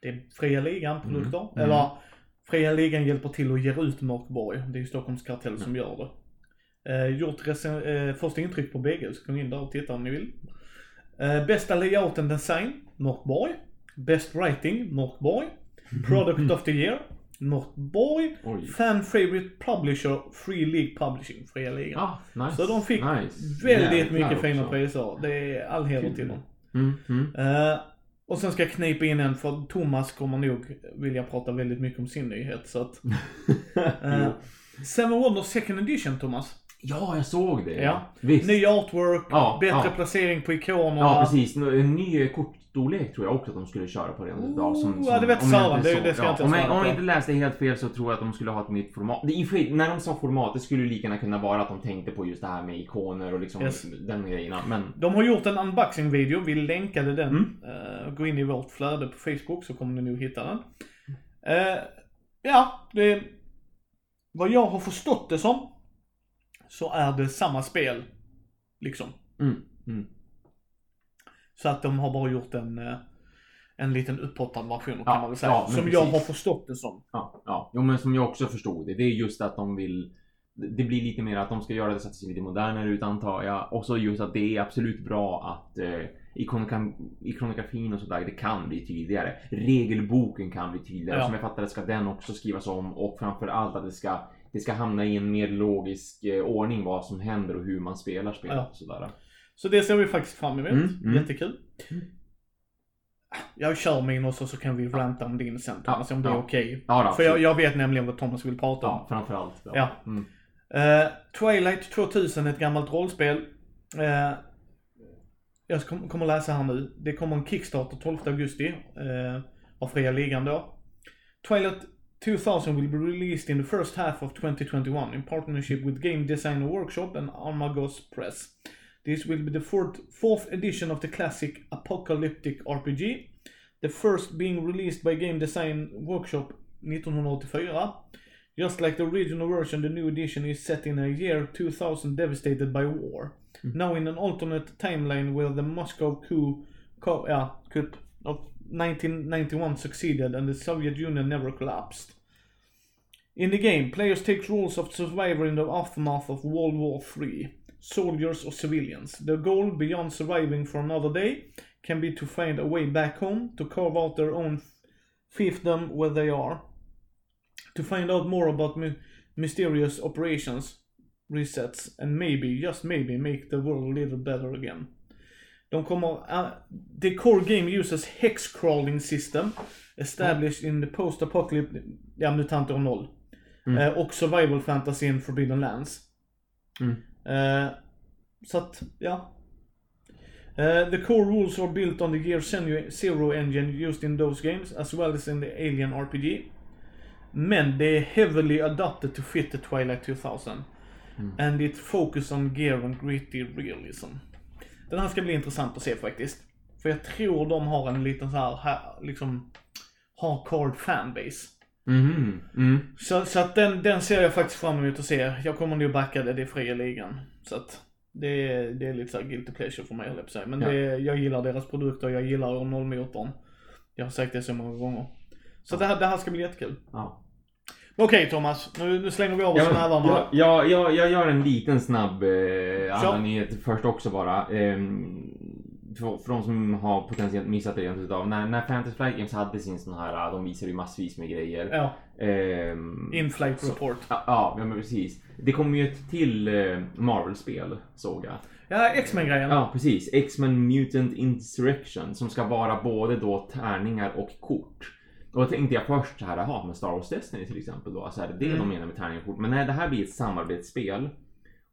Det är Fria Ligan-produkter. Mm. Mm. Eller, Fria Ligan hjälper till och ger ut Mörkborg. Det är ju Stockholms kartell som gör det. Eh, gjort resen- eh, första intryck på bägge, så kom in där och titta om ni vill. Eh, bästa layouten design, Mörkborg. Best writing, Mörkborg. Product of the year, Oj. Fan favorite publisher, Free League Publishing, fria ligan. Ah, nice. Så de fick nice. Väldigt Jäklar mycket fina också. priser. Det är all heder till dem. Mm, mm. Eh, och sen ska jag knipa in en för Thomas kommer nog vilja prata väldigt mycket om sin nyhet så att. Uh, Seven Wonders second edition Thomas. Ja, jag såg det. Ja. Visst. Ny artwork, Ja, bättre ja. placering på ikonerna. Ja, precis. En ny kortstorlek tror jag också att de skulle köra på den idag. Som, ja, det vet inte Det- det ska jag inte om, jag, om jag inte läste helt fel så tror jag att de skulle ha ett nytt format. Det, i när de sa format, det skulle ju lika gärna kunna vara att de tänkte på just det här med ikoner och liksom Yes. den grejerna. Men De har gjort en unboxing-video, vi länkade den. Mm. Eh, gå in i vårt flöde på Facebook så kommer ni nog hitta den. Eh, ja, det... Vad jag har förstått det som, så är det samma spel. Liksom. mm, mm. Så att de har bara gjort en, eh, en liten upphottad version kan Ja, man väl säga. ja, som jag precis. har förstått det som. Ja, ja. Jo, men som jag också förstod det. Det är just att de vill det blir lite mer att de ska göra det så att det ser lite modernare ut antar jag. Och så just att det är absolut bra att eh, ikonografin och sådär, det kan bli tydligare. Regelboken kan bli tydligare. Ja. Som jag fattar det ska den också skrivas om och framförallt att det ska, det ska hamna i en mer logisk eh, ordning vad som händer och hur man spelar spelet Ja. och sådär. Så det ser vi faktiskt fram emot. Mm, mm. Jättekul. Mm. Jag kör min och så, så kan vi ranta om din sen Thomas, Ja, om det är ja. okej. Ja, då, För jag, jag vet nämligen vad Thomas vill prata om. Ja, framförallt. då. Ja. Mm. Eh, Twilight 2000, ett gammalt rollspel. Eh, jag kommer läsa här nu. Det kommer en Kickstarter 12 augusti eh, av Fria Ligan då. Twilight 2000 will be released in the first half of 2021 in partnership with Game Designer Workshop and Armagos Press. This will be the fourth, fourth edition of the classic apocalyptic RPG. The first being released by Game Design Workshop 1984. Just like the original version, the new edition is set in a year 2000 devastated by war. Hmm. Now in an alternate timeline where the Moscow coup, co- yeah, coup of 1991 succeeded and the Soviet Union never collapsed. In the game, players take roles of survivor in the aftermath of World War III, soldiers or civilians. The goal, beyond surviving for another day, can be to find a way back home, to carve out their own fiefdom where they are, to find out more about my- mysterious operations, resets, and maybe, just maybe, make the world a little better again. De kommer, uh, the core game uses hex crawling system established in the post-apocalypse, ja mutanter och noll. Mm. Eh, och survival fantasy in Forbidden Lands. Mm. Eh, så att, ja. Eh, the core rules are built on the Year Zero- engine used in those games as well as in the Alien RPG. Men det är heavily adapted to fit the Twilight 2000. Mm. And it focus on gear and gritty realism. Den här ska bli intressant att se faktiskt. För jag tror de har en liten så här, liksom, hardcore fanbase. Mhm, mm. Så, så att den, den ser jag faktiskt fram emot att se. Jag kommer nog backa det, det är fria ligan. Så att det är, det är lite såhär guilty pleasure för mig höll jag säga. Men Ja. det, jag gillar deras produkter, jag gillar nollmotorn. Jag har sagt det så många gånger. Så det, här, det här ska bli jättekul. Ja. Okej Thomas, nu, nu slänger vi över Ja, ja, men, ja, ja, jag, jag gör en liten snabb eh, annan nyhet först också bara. Ehm, för, för de som har potentiellt missat det rent utav. När, när Fantasy Flight Games hade sin sån här, de visade ju massvis med grejer. Ja, Ehm, in-flight report. Ja, ja, men precis. Det kommer ju ett till eh, Marvel-spel, såg jag. Ja, X-Men-grejen. Ja, precis. X-Men Mutant Insurrection som ska vara både då tärningar och kort. Och då tänkte jag först så här, jaha, med Star Wars Destiny till exempel då. Alltså är det det Mm. de menar med tärningar och kort? Men nej, det här blir ett samarbetsspel.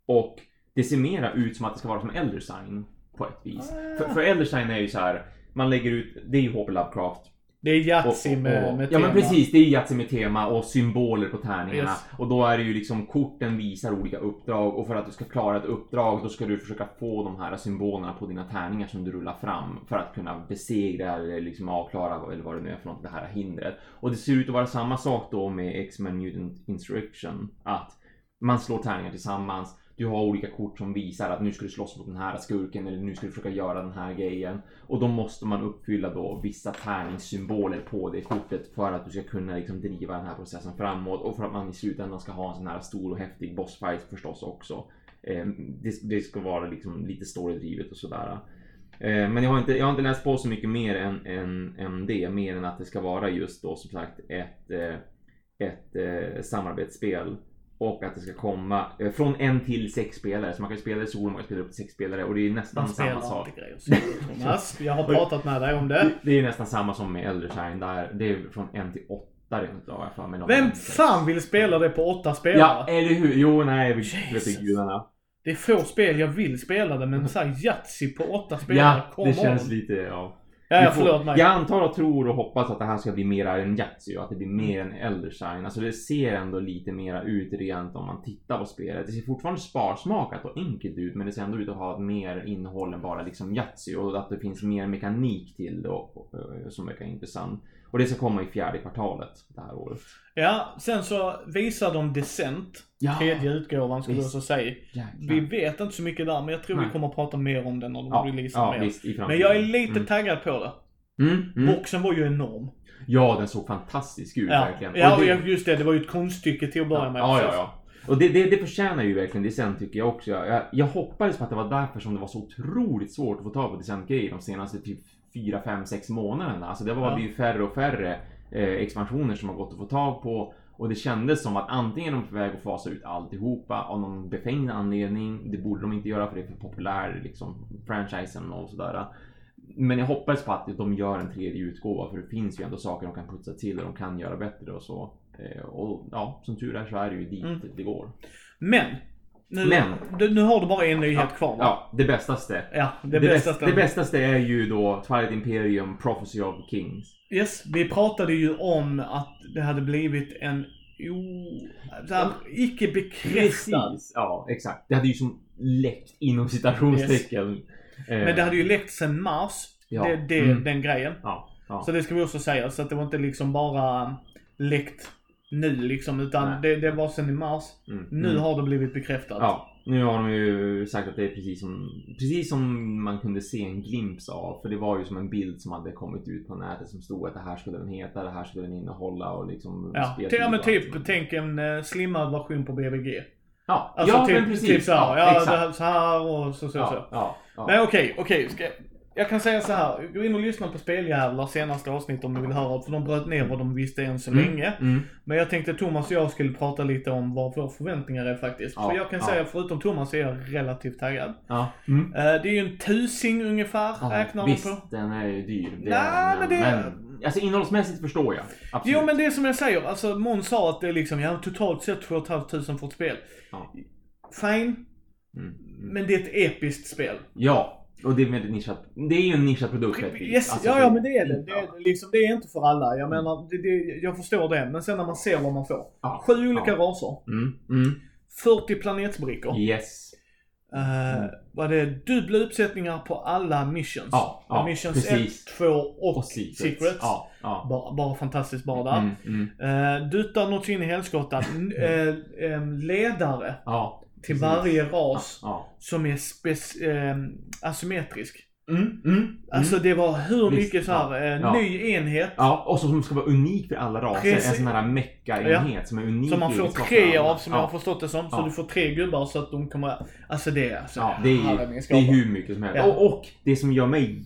Och det ser mera ut som att det ska vara som Elder Sign på ett vis. Ah. För, för Elder Sign är ju så här, man lägger ut, det är ju H.P. Lovecraft. Det är Yatzy med, med Ja men tema. precis, det är Yatzy med tema och symboler på tärningarna. Yes. Och då är det ju liksom korten visar olika uppdrag och för att du ska klara ett uppdrag då ska du försöka få de här symbolerna på dina tärningar som du rullar fram för att kunna besegra eller liksom avklara eller vad det nu är för något, det här hindret. Och det ser ut att vara samma sak då med X-Men Mutant Insurrection. Att man slår tärningar tillsammans. Du har olika kort som visar att nu ska du slåss mot den här skurken eller nu ska du försöka göra den här grejen. Och då måste man uppfylla då vissa tärningssymboler på det kortet för att du ska kunna liksom driva den här processen framåt och för att man i slutändan ska ha en sån här stor och häftig bossfight förstås också. Ehm, det, det ska vara liksom lite storydrivet och sådär. Ehm, men jag har, inte, jag har inte läst på så mycket mer än, än, än det. Mer än att det ska vara just då som sagt ett, eh, ett, ett samarbetsspel. Och att det ska komma eh, från en till sex spelare. Så man kan spela i solo, man kan spela upp till sex spelare. Och det är nästan samma sak. grejer Thomas. Jag har pratat med dig om det. Det är nästan samma som med Eldershine. Där det är från en till åtta rent jag för mig. Vem fan vill spela det på åtta spelare? Ja, eller hur? Jo, nej, vi Jesus. gudarna. Det är få spel jag vill spela det, men såhär Yatzy på åtta spelare, Ja, det känns on. lite, ja. Ja, ja, förlåt. Jag antar och tror och hoppas att det här ska bli mer en Yatzy och att det blir mer en Eldershine. Alltså det ser ändå lite mera ut rent om man tittar på spelet. Det ser fortfarande sparsmakat och enkelt ut men det ser ändå ut att ha mer innehåll än bara liksom Yatzy och att det finns mer mekanik till det och, och, och, som verkar intressant. Och det ska komma i fjärde kvartalet det här året. Ja, sen så visar de Descent. Ja. Tredje utgåvan skulle jag så säga. Jäklar. Vi vet inte så mycket där, men jag tror vi Nej. kommer att prata mer om det när de ja, releasar ja, mer. visst, Men jag är lite Mm. taggad på det. Mm, mm. Boxen var ju enorm. Ja, den såg fantastisk ut Ja, verkligen. ja Och det- just det. Det var ju ett konststycke till att börja med. Ja, ja, ja. Och det, det, det förtjänar ju verkligen Descent tycker jag också. Jag, jag hoppades på att det var därför som det var så otroligt svårt att få tag på Descent-grejer de senaste typ 4, 5, 6 månaderna. Alltså det var Ja. ju färre och färre eh, expansioner som har gått att få tag på. Och det kändes som att antingen är de på väg att fasa ut alltihopa av någon befängd anledning. Det borde de inte göra för det är för populär liksom franchisen och sådär. Men jag hoppas på att de gör en tredje utgåva för det finns ju ändå saker de kan putsa till och de kan göra bättre och så. Eh, Och ja, som tur är så är det ju dit Mm. det går. Men. Nu, Men. Du, nu har du bara en nyhet Ja, kvar va? Ja, det bästaste. Ja, det, Det, bästa. bästa, det bästaste är ju då Twilight Imperium Prophecy of Kings. Yes, vi pratade ju om att det hade blivit en o... här, icke bekräftad. Ja, exakt. Det hade ju som läckt inom citationstecken. Eh, Men det hade ju läckt sen mars. Ja. Det, det, Mm. Den grejen. Ja, ja. Så det ska vi också säga. Så att det var inte liksom bara läckt nu liksom. Utan Nej. det, det var sen i mars. Mm, Nu mm. har det blivit bekräftat. Ja, nu har de ju sagt att det är precis som, precis som man kunde se en glimt av. För det var ju som en bild som hade kommit ut på nätet som stod att det här skulle den heta, det här skulle den innehålla och liksom Ja, speltid ja men typ tänk en uh, slimmad version på BBG. Ja, Alltså ja typ, men precis. typ såhär. Ja, exakt. det här, så här och så så. så. ja, ja, ja. Men okej, okej. ska- Jag kan säga så här. Gå in och lyssna på Speljävlar senaste avsnitt om du vill höra. För de bröt ner vad de visste än så Mm, länge. Mm. Men jag tänkte Thomas och jag skulle prata lite om vad våra förväntningar är faktiskt. Ja, För jag kan ja. säga, förutom Thomas, är jag relativt taggad. Ja. Mm. Eh, det är ju en tusing ungefär, Ja, räknar man visst, på. den är ju dyr. Det Nej, men det- men alltså innehållsmässigt förstår jag. Absolut. Jo men det är som jag säger, alltså Måns sa att det är liksom, ja totalt sett 2 500 för ett spel. Ja. Fine, Mm. men det är ett episkt spel. Ja, och det är väldigt nischat. Det är ju en nischad produkt. Yes, Alltså, ja, ja men det är det. Det är, liksom, det är inte för alla. Jag menar, det, det, jag förstår det. Men sen när man ser vad man får. Ja, Sju olika ja. raser. Mm, mm. 40 planetsbrickor. Yes. Eh, Mm. Var det dubbla uppsättningar på alla missions? Ja, ja, missions precis. 1, 2 och, Och secrets. secrets. Ja, ja. Bara, bara fantastiskt bara där. Mm, mm. Uh, duttar något in i helskotta. Em, ledare Ja. Till varje ras Ja. som är spec- em, asymmetrisk. Mm, mm, Alltså mm. det var hur Visst, mycket så här, ja, eh, ja. ny enhet. Ja, och som ska vara unik för alla raser. Precis. En sån här mecka-enhet som är unik Som man får tre av som jag har ja. förstått det som. Så Ja. du får tre gubbar så att de kommer... Alltså det är alltså... Ja, det är, ju, min det är hur mycket som helst. Ja. Och, och det som gör mig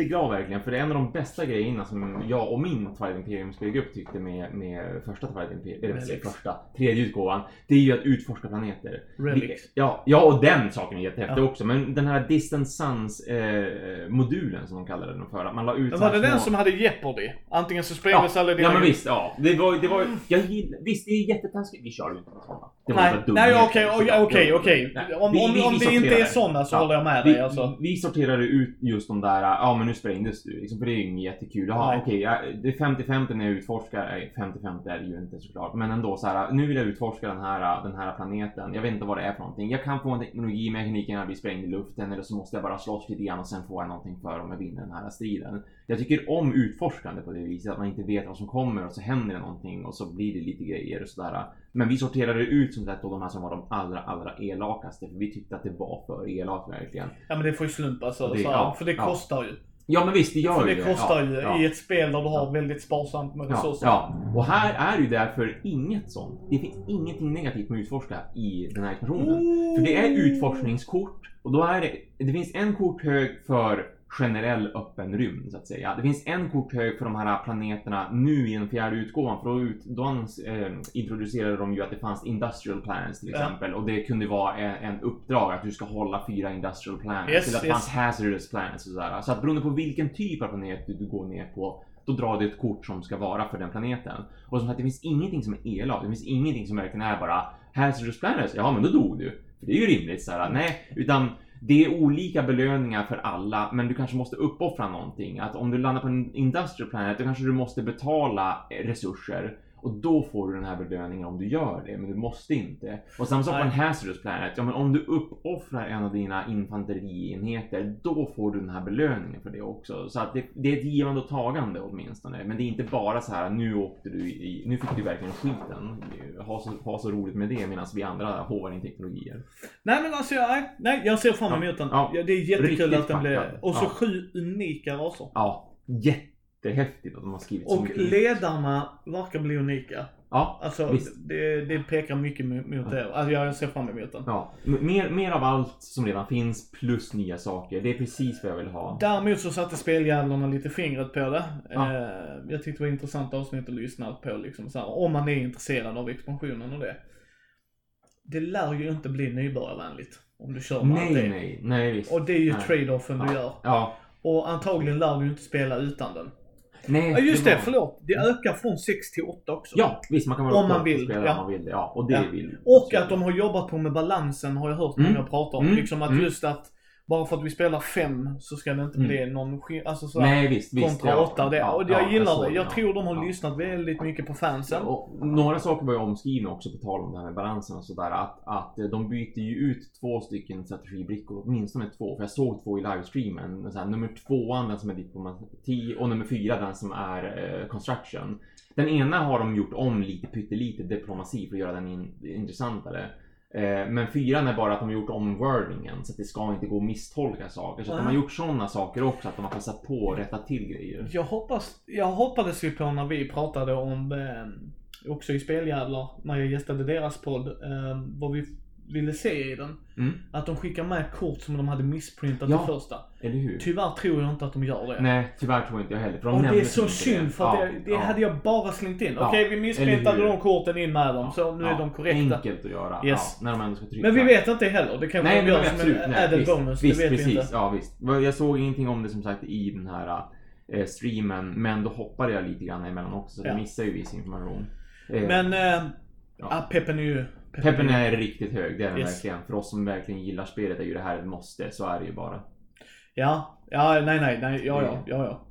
jätteglad verkligen, för det är en av de bästa grejerna som jag och min Twilight Imperium spelgrupp tyckte med, med första Twilight Imperium, eller första, tredje utgåvan. Det är ju att utforska planeter. Relics. Vi- Ja, ja, och den saken är jättehäftig Ja. också. Men den här Distant Suns eh, modulen som de kallade den för. Att man la ut Men var det den små- som hade Jeopardy? Antingen så sprängdes alla dina... Ja men visst, ja. Det var, det var, jag gillar, visst det är jättetaskigt. Vi kör ju inte sådana. Det var Nej, bara nej okej, okej, okej, Om, vi- om, vi- om vi det inte är sådana så Ja, håller jag med vi, dig alltså. vi sorterade ut just de där, ja men nu sprängdes du liksom, för det är ju inget jättekul. Jaha okej, ja, det är 50-50 när jag utforskar, nej 50-50 är det ju inte såklart. Men ändå så här, nu vill jag utforska den här, den här planeten. Jag vet inte vad det är för någonting. Jag kan få en teknologi med tekniken att bli sprängd i luften eller så måste jag bara slåss lite grann och sen får jag någonting för om jag vinner den här striden. Jag tycker om utforskande på det viset, att man inte vet vad som kommer och så händer det någonting och så blir det lite grejer och sådär. Men vi sorterade ut som sagt då de här som var de allra, allra elakaste för vi tyckte att det var för elakt verkligen. Ja men det får ju slumpa alltså. Det- så, ja, för det ja. kostar ju. Ja men visst, det gör För ju det kostar ju ja, i ett spel där du har väldigt sparsamt med resurser. ja, och här är ju därför inget sånt. Det finns ingenting negativt med att utforska i den här expansionen. För det är utforskningskort och då är det, det finns en korthög för generell öppen rymd så att säga. Det finns en korthög för de här planeterna nu i den fjärde utgåvan. För ut, då eh, introducerade de ju att det fanns industrial planets till exempel. Och det kunde vara en, en uppdrag att du ska hålla fyra industrial planets. Yes, till att det yes. fanns hazardous planets och sådär. Så att beroende på vilken typ av planet du, du går ner på då drar du ett kort som ska vara för den planeten. Och som sagt, det finns ingenting som är elakt. Det finns ingenting som verkligen är bara hazardous planets. Ja, men då dog du. För det är ju rimligt såhär. Nej, utan det är olika belöningar för alla, men du kanske måste uppoffra någonting. Att om du landar på en industrial planet, då kanske du måste betala resurser. Och då får du den här belöningen om du gör det, men du måste inte. Och samma sak på en hazardous planet. Ja, men om du uppoffrar en av dina infanterienheter, då får du den här belöningen för det också. Så att det, det är ett givande och tagande åtminstone. Men det är inte bara så här, nu åkte du i, nu fick du verkligen skiten. Ha så, ha så roligt med det medan vi andra hovar in teknologier. Nej men alltså, jag, nej, jag ser fram emot den. ja. Ja, det är jättekul Riktigt att den blir... Och så Ja. sju unika raser. Ja, jättehäftigt att de har skrivit så Och mycket. ledarna verkar bli unika. Ja, Alltså, Visst. det, det pekar mycket mot det. Alltså, jag ser fram emot den. ja. Mer, mer av allt som redan finns plus nya saker. Det är precis vad jag vill ha. Däremot så satte speljävlarna lite fingret på det. Ja. Eh, jag tyckte det var intressant avsnitt att lyssna på liksom så här, om man är intresserad av expansionen och det. Det lär ju inte bli nybörjarvänligt om du kör med allt Nej, det. nej, nej visst. Och det är ju trade-offen du gör. Ja. Och antagligen lär du inte spela utan den. Nej, Ja just det, var- förlåt. Det ökar från 6 till 8 också. Ja, visst man kan vara Om man vill, spela ja. om man vill det. Ja, och det Ja. vill Och att de har jobbat på med balansen har jag hört Mm. många prata om. Mm. Liksom att Mm. just att bara för att vi spelar fem så ska det inte Mm. bli någon Alltså sådär. Nej, visst, visst. kontra ja. åtta. Det, Ja, jag ja, gillar såg det. Jag ja. tror de har Ja. lyssnat väldigt mycket på fansen. Och några saker var ju omskrivna också på tal om det här med balansen och sådär. Att, att de byter ju ut två stycken strategibrickor, åtminstone två. För jag såg två i livestreamen. Så här, nummer tvåan, den som är diplomati och nummer fyra, den som är eh, construction. Den ena har de gjort om lite pyttelite diplomati för att göra den in, intressantare. Eh, men fyran är bara att de har gjort om wordingen så att det ska inte gå att misstolka saker. Så att de har Ah. gjort sådana saker också, att de har passat på att rätta till grejer. Jag hoppas, jag hoppades ju på när vi pratade om, eh, också i Speljävlar, när jag gästade deras podd, eh, vad vi ville se i den. Mm. Att de skickar med kort som de hade missprintat Ja. det första. Eller hur? Tyvärr tror jag inte att de gör det. Nej, tyvärr tror inte jag heller. För de Och det är så synd för att Ja, det, det ja. hade jag bara slängt in. Ja, Okej, vi missprintade de korten in med dem, så nu är de korrekta. Enkelt att göra. Yes. När de ändå ska trycka. Men vi vet inte heller. Det kanske de gör som en Nej, added visst, bonus. visst, det vet precis. vi inte. Ja, visst. Jag såg ingenting om det som sagt i den här eh, streamen. Men då hoppade jag lite grann emellan också. Så Ja. jag missade ju viss information. Eh, Men, eh, Ja. ja. peppen är ju... Peppen är riktigt hög, det är den Yes. verkligen. För oss som verkligen gillar spelet är ju det här ett måste. Så är det ju bara. Ja, ja, nej, nej, nej, ja, ja, Mm. ja, ja.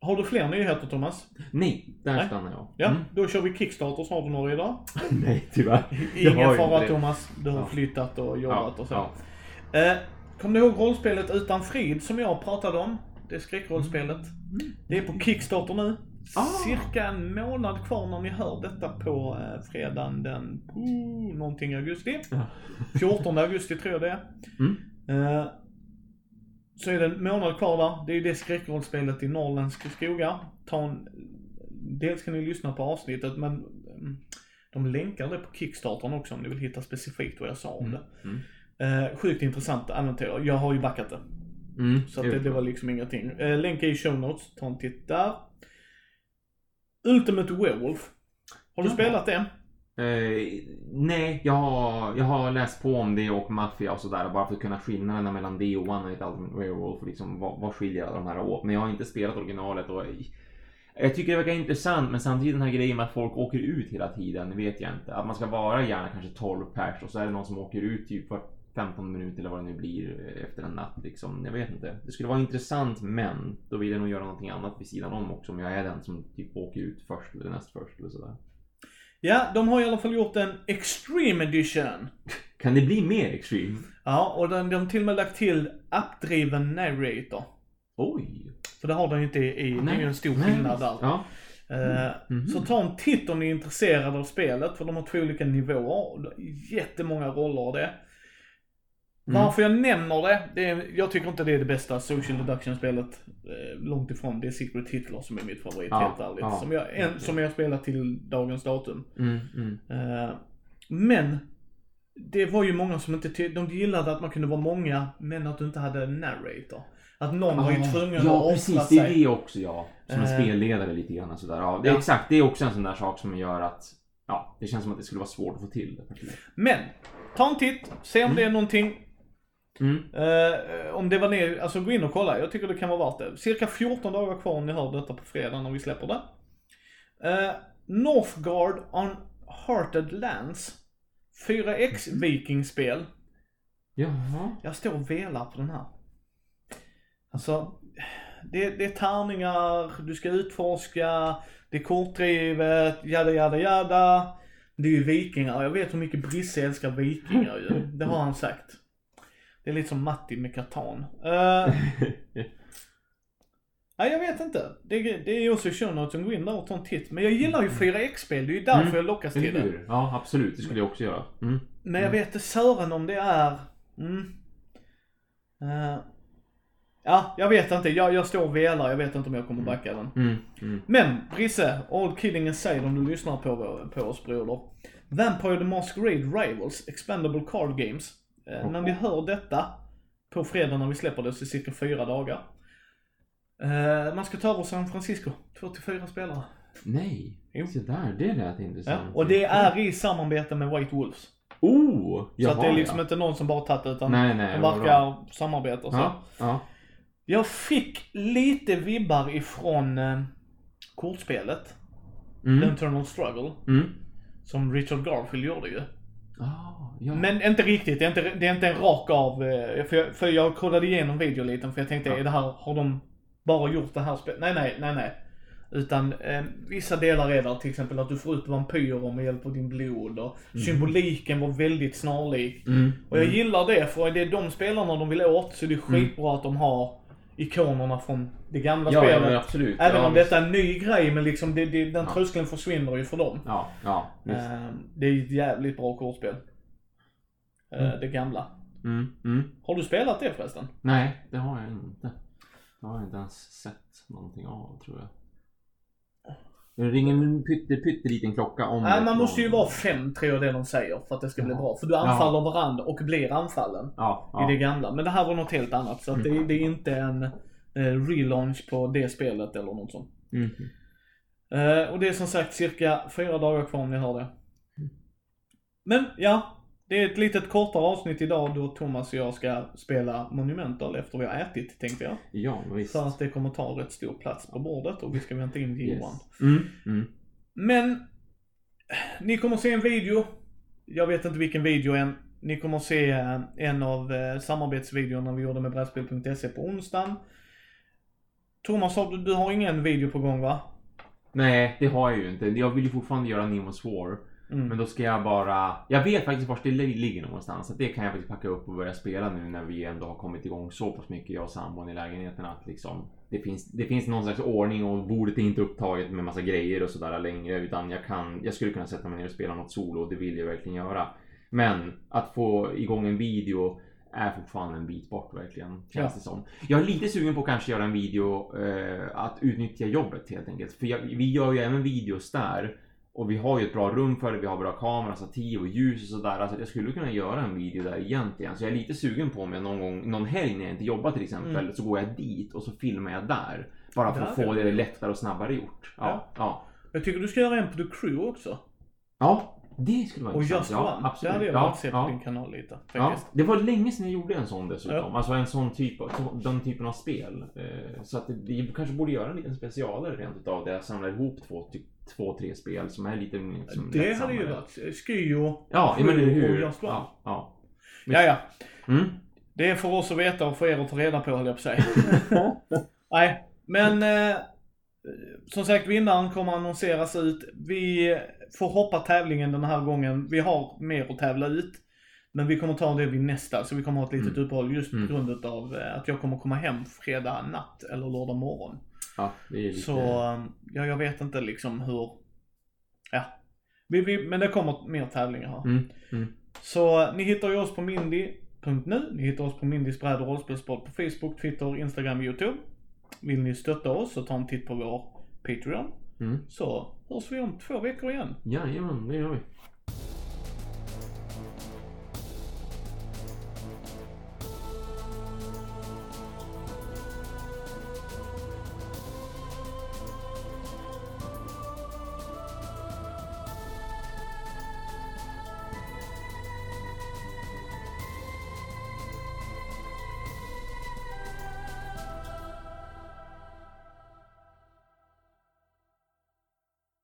Har du fler nyheter Thomas? Nej, där Nej. stannar jag. Ja, Mm. då kör vi Kickstarters. Har du några idag? Nej, tyvärr. Ingen fara det. Thomas. Du har Ja. flyttat och jobbat och så. ja. Eh, Kommer du ihåg rollspelet Utan Frid som jag pratade om? Det skräckrollspelet. Det är på Kickstarter nu. Mm. Ah. Cirka en månad kvar när ni hör detta på eh, fredagen den, oh, någonting augusti. Ja. 14 augusti tror jag det är. Mm. Eh, så är det en månad kvar där. Det är ju det skräckrollspelet i norrländska skogar. Ta en, dels kan ni lyssna på avsnittet men mm, de länkar det på Kickstartern också om ni vill hitta specifikt vad jag sa om Mm. det. Mm. Eh, sjukt intressant äventyr. Jag har ju backat det. Mm. Så det, det var liksom ingenting. Eh, länk är i show notes. Ta en titt där. Ultimate Werewolf. Har du Ja. spelat det? Eh, nej, jag har, jag har läst på om det och Mafia och sådär bara för att kunna skillnaderna mellan det och One Night Ultimate Werewolf liksom vad, vad skiljer alla de här åt. Men jag har inte spelat originalet och jag tycker det verkar intressant men samtidigt den här grejen med att folk åker ut hela tiden, det vet jag inte. Att man ska vara gärna kanske 12 pers och så är det någon som åker ut typ för 15 minuter eller vad det nu blir efter en natt liksom. Jag vet inte. Det skulle vara intressant men då vill jag nog göra någonting annat vid sidan om också om jag är den som typ åker ut först eller näst först eller sådär. Ja, de har i alla fall gjort en Extreme Edition. Kan det bli mer extreme? Ja, och den, de har till och med lagt till appdriven narrator. Oj! För det har den ju inte i, det är ju en stor skillnad där. Ja. Eh, Mhm. Så ta en titt om ni är intresserade av spelet, för de har två olika nivåer. Jättemånga roller och det. Mm. Varför jag nämner det, det är, jag tycker inte det är det bästa social deduction-spelet. Eh, långt ifrån. Det är Secret Hitler som är mitt favorit, Ja, helt ärligt. ja. Som, jag, en, som jag har spelat till dagens datum. Mm, mm. Eh, men, det var ju många som inte de gillade att man kunde vara många, men att du inte hade en narrator. Att någon var ju tvungen ja, att offra precis. Det är sig. det också ja. Som en Eh. spelledare lite grann. Sådär. Ja, det är Ja. exakt. Det är också en sån där sak som gör att ja, det känns som att det skulle vara svårt att få till det. Men, ta en titt, se om det är någonting. Mm. Eh, om det var ner, alltså gå in och kolla. Jag tycker det kan vara värt det. Cirka 14 dagar kvar om ni hör detta på fredag när vi släpper det. Uh, Northgard on Hearted Lands. 4X vikingspel. Jaha. Jag står och velar på den här. Alltså, det, det är tärningar, du ska utforska, det är kortdrivet, jada jada jada. Det är ju vikingar, jag vet hur mycket Brisse älskar vikingar ju. Det har han sagt. Det är lite som Matti med Catan. Uh, nej jag vet inte. Det, det är ju också Shonote som går in där och tar en titt. Men jag gillar ju 4X-spel, det är ju därför Mm. jag lockas till det. Ja, absolut. Det skulle jag också göra. Mm. Men jag vet inte Sören om det är... Mm. Eh, ja, jag vet inte. Jag, jag står och velar. Jag vet inte om jag kommer backa den. Mm. Mm. Men Brisse, all kidding aside om du lyssnar på, på oss broder. Vampire the Masquerade Rivals Expendable Card Games. Eh, när ni hör detta på fredag när vi släpper det så cirka fyra dagar. Eh, man ska ta över San Francisco. Två till fyra spelare. Nej. Jo. Se där, det lät Ja, intressant. och det är i samarbete med White Wolves. Oh! Så att det är liksom ja. inte någon som bara tagit utan Nej, nej. de verkar samarbeta och så. Ja, ja. Jag fick lite vibbar ifrån eh, kortspelet. The Mm. Internal Struggle. Mm. Som Richard Garfield gjorde ju. Ah, ja. Men inte riktigt, det är inte, det är inte en rak av, eh, för jag, för jag kollade igenom videoliten för jag tänkte, Ja. är det här, har de bara gjort det här spelet? Nej, nej, nej, nej. Utan eh, vissa delar är där, till exempel att du får ut vampyrer med hjälp av din blod och symboliken var väldigt snarlik. Mm. Och jag gillar det, för det är de spelarna de vill åt, så det är skitbra att de har ikonerna från det gamla Ja, ja, spelet. men absolut. Även ja, om visst. detta är en ny grej, men liksom det, det, den Ja. tröskeln försvinner ju för dem. Ja, ja. Visst. Eh, det är ett jävligt bra kortspel. Eh, Det gamla. Mm. Mm. Har du spelat det förresten? Nej, det har jag inte. Det har jag inte ens sett någonting av, tror jag. Det ringer en pytte, pytteliten klocka om Nej, man måste ju vara fem, tror jag det de säger, för att det ska bli Ja. bra. För du anfaller varandra och blir anfallen Ja, i ja. det gamla. Men det här var något helt annat, så att det, det är inte en eh, relaunch på det spelet eller något sånt. Mm. Eh, och det är som sagt cirka fyra dagar kvar om ni hör det. Men ja, det är ett litet kortare avsnitt idag då Thomas och jag ska spela Monumental efter vi har ätit tänkte jag. Ja, visst. Så att det kommer ta rätt stor plats på bordet och vi ska vänta in Johan. Yes. Mm. Mm. Men, ni kommer se en video. Jag vet inte vilken video än. Ni kommer se eh, en av eh, samarbetsvideorna vi gjorde med brädspel.se på onsdagen. Thomas, du har ingen video på gång va? Nej, det har jag ju inte. Jag vill ju fortfarande göra Nemo's War. Mm. Men då ska jag bara... Jag vet faktiskt vart det li- ligger någonstans. Så att det kan jag faktiskt packa upp och börja spela nu när vi ändå har kommit igång så pass mycket, jag och sambon i lägenheten. Att liksom, det, finns, det finns någon slags ordning och bordet är inte upptaget med massa grejer och sådär längre. Utan jag, kan, jag skulle kunna sätta mig ner och spela något solo och det vill jag verkligen göra. Men att få igång en video är fortfarande en bit bort verkligen. Känns Ja. det som. Jag är lite sugen på att kanske göra en video eh, att utnyttja jobbet helt enkelt. För jag, vi gör ju även videos där. Och vi har ju ett bra rum för det, vi har bra kamera, stativ och ljus och sådär. Alltså jag skulle kunna göra en video där egentligen. Så jag är lite sugen på om jag någon gång, någon helg när jag inte jobbar till exempel, Mm. så går jag dit och så filmar jag där. Bara för Där att få det. lättare och snabbare gjort. Ja, ja. Jag tycker du ska göra en på The Crew också. ja det skulle vara Och intressant. Just ja, One. absolut. Det hade jag ja, velat se på ja. din kanal lite. Ja, det var länge sedan jag gjorde en sån dessutom. Ja. Alltså en sån typ av, den typen av spel. Eh, Så att vi kanske borde göra en liten specialare rent utav där jag samlar ihop två, två tre spel som är lite liksom, Det hade ju varit Skyo, Ja, men hur. och Just One. Ja, ja. Ja, ja. Mm. Det är för oss att veta och för er att ta reda på höll jag på säga. Nej, men eh, som sagt vinnaren kommer annonseras ut. Vi får hoppa tävlingen den här gången. Vi har mer att tävla ut. Men vi kommer ta det vid nästa, så vi kommer ha ett litet Mm. uppehåll just på Mm. grund av eh, att jag kommer komma hem fredag natt eller lördag morgon. ja, det är lite... Så, eh, ja jag vet inte liksom hur, ja. Vi, vi, men det kommer mer tävlingar här. Mm. Mm. Så eh, ni hittar ju oss på mindy.nu. Ni hittar oss på Mindys bräd och rollspelspodd på Facebook, Twitter, Instagram, YouTube. Vill ni stötta oss så ta en titt på vår Patreon. Mm. Så hörs vi om två veckor igen. Jajamän, det gör vi.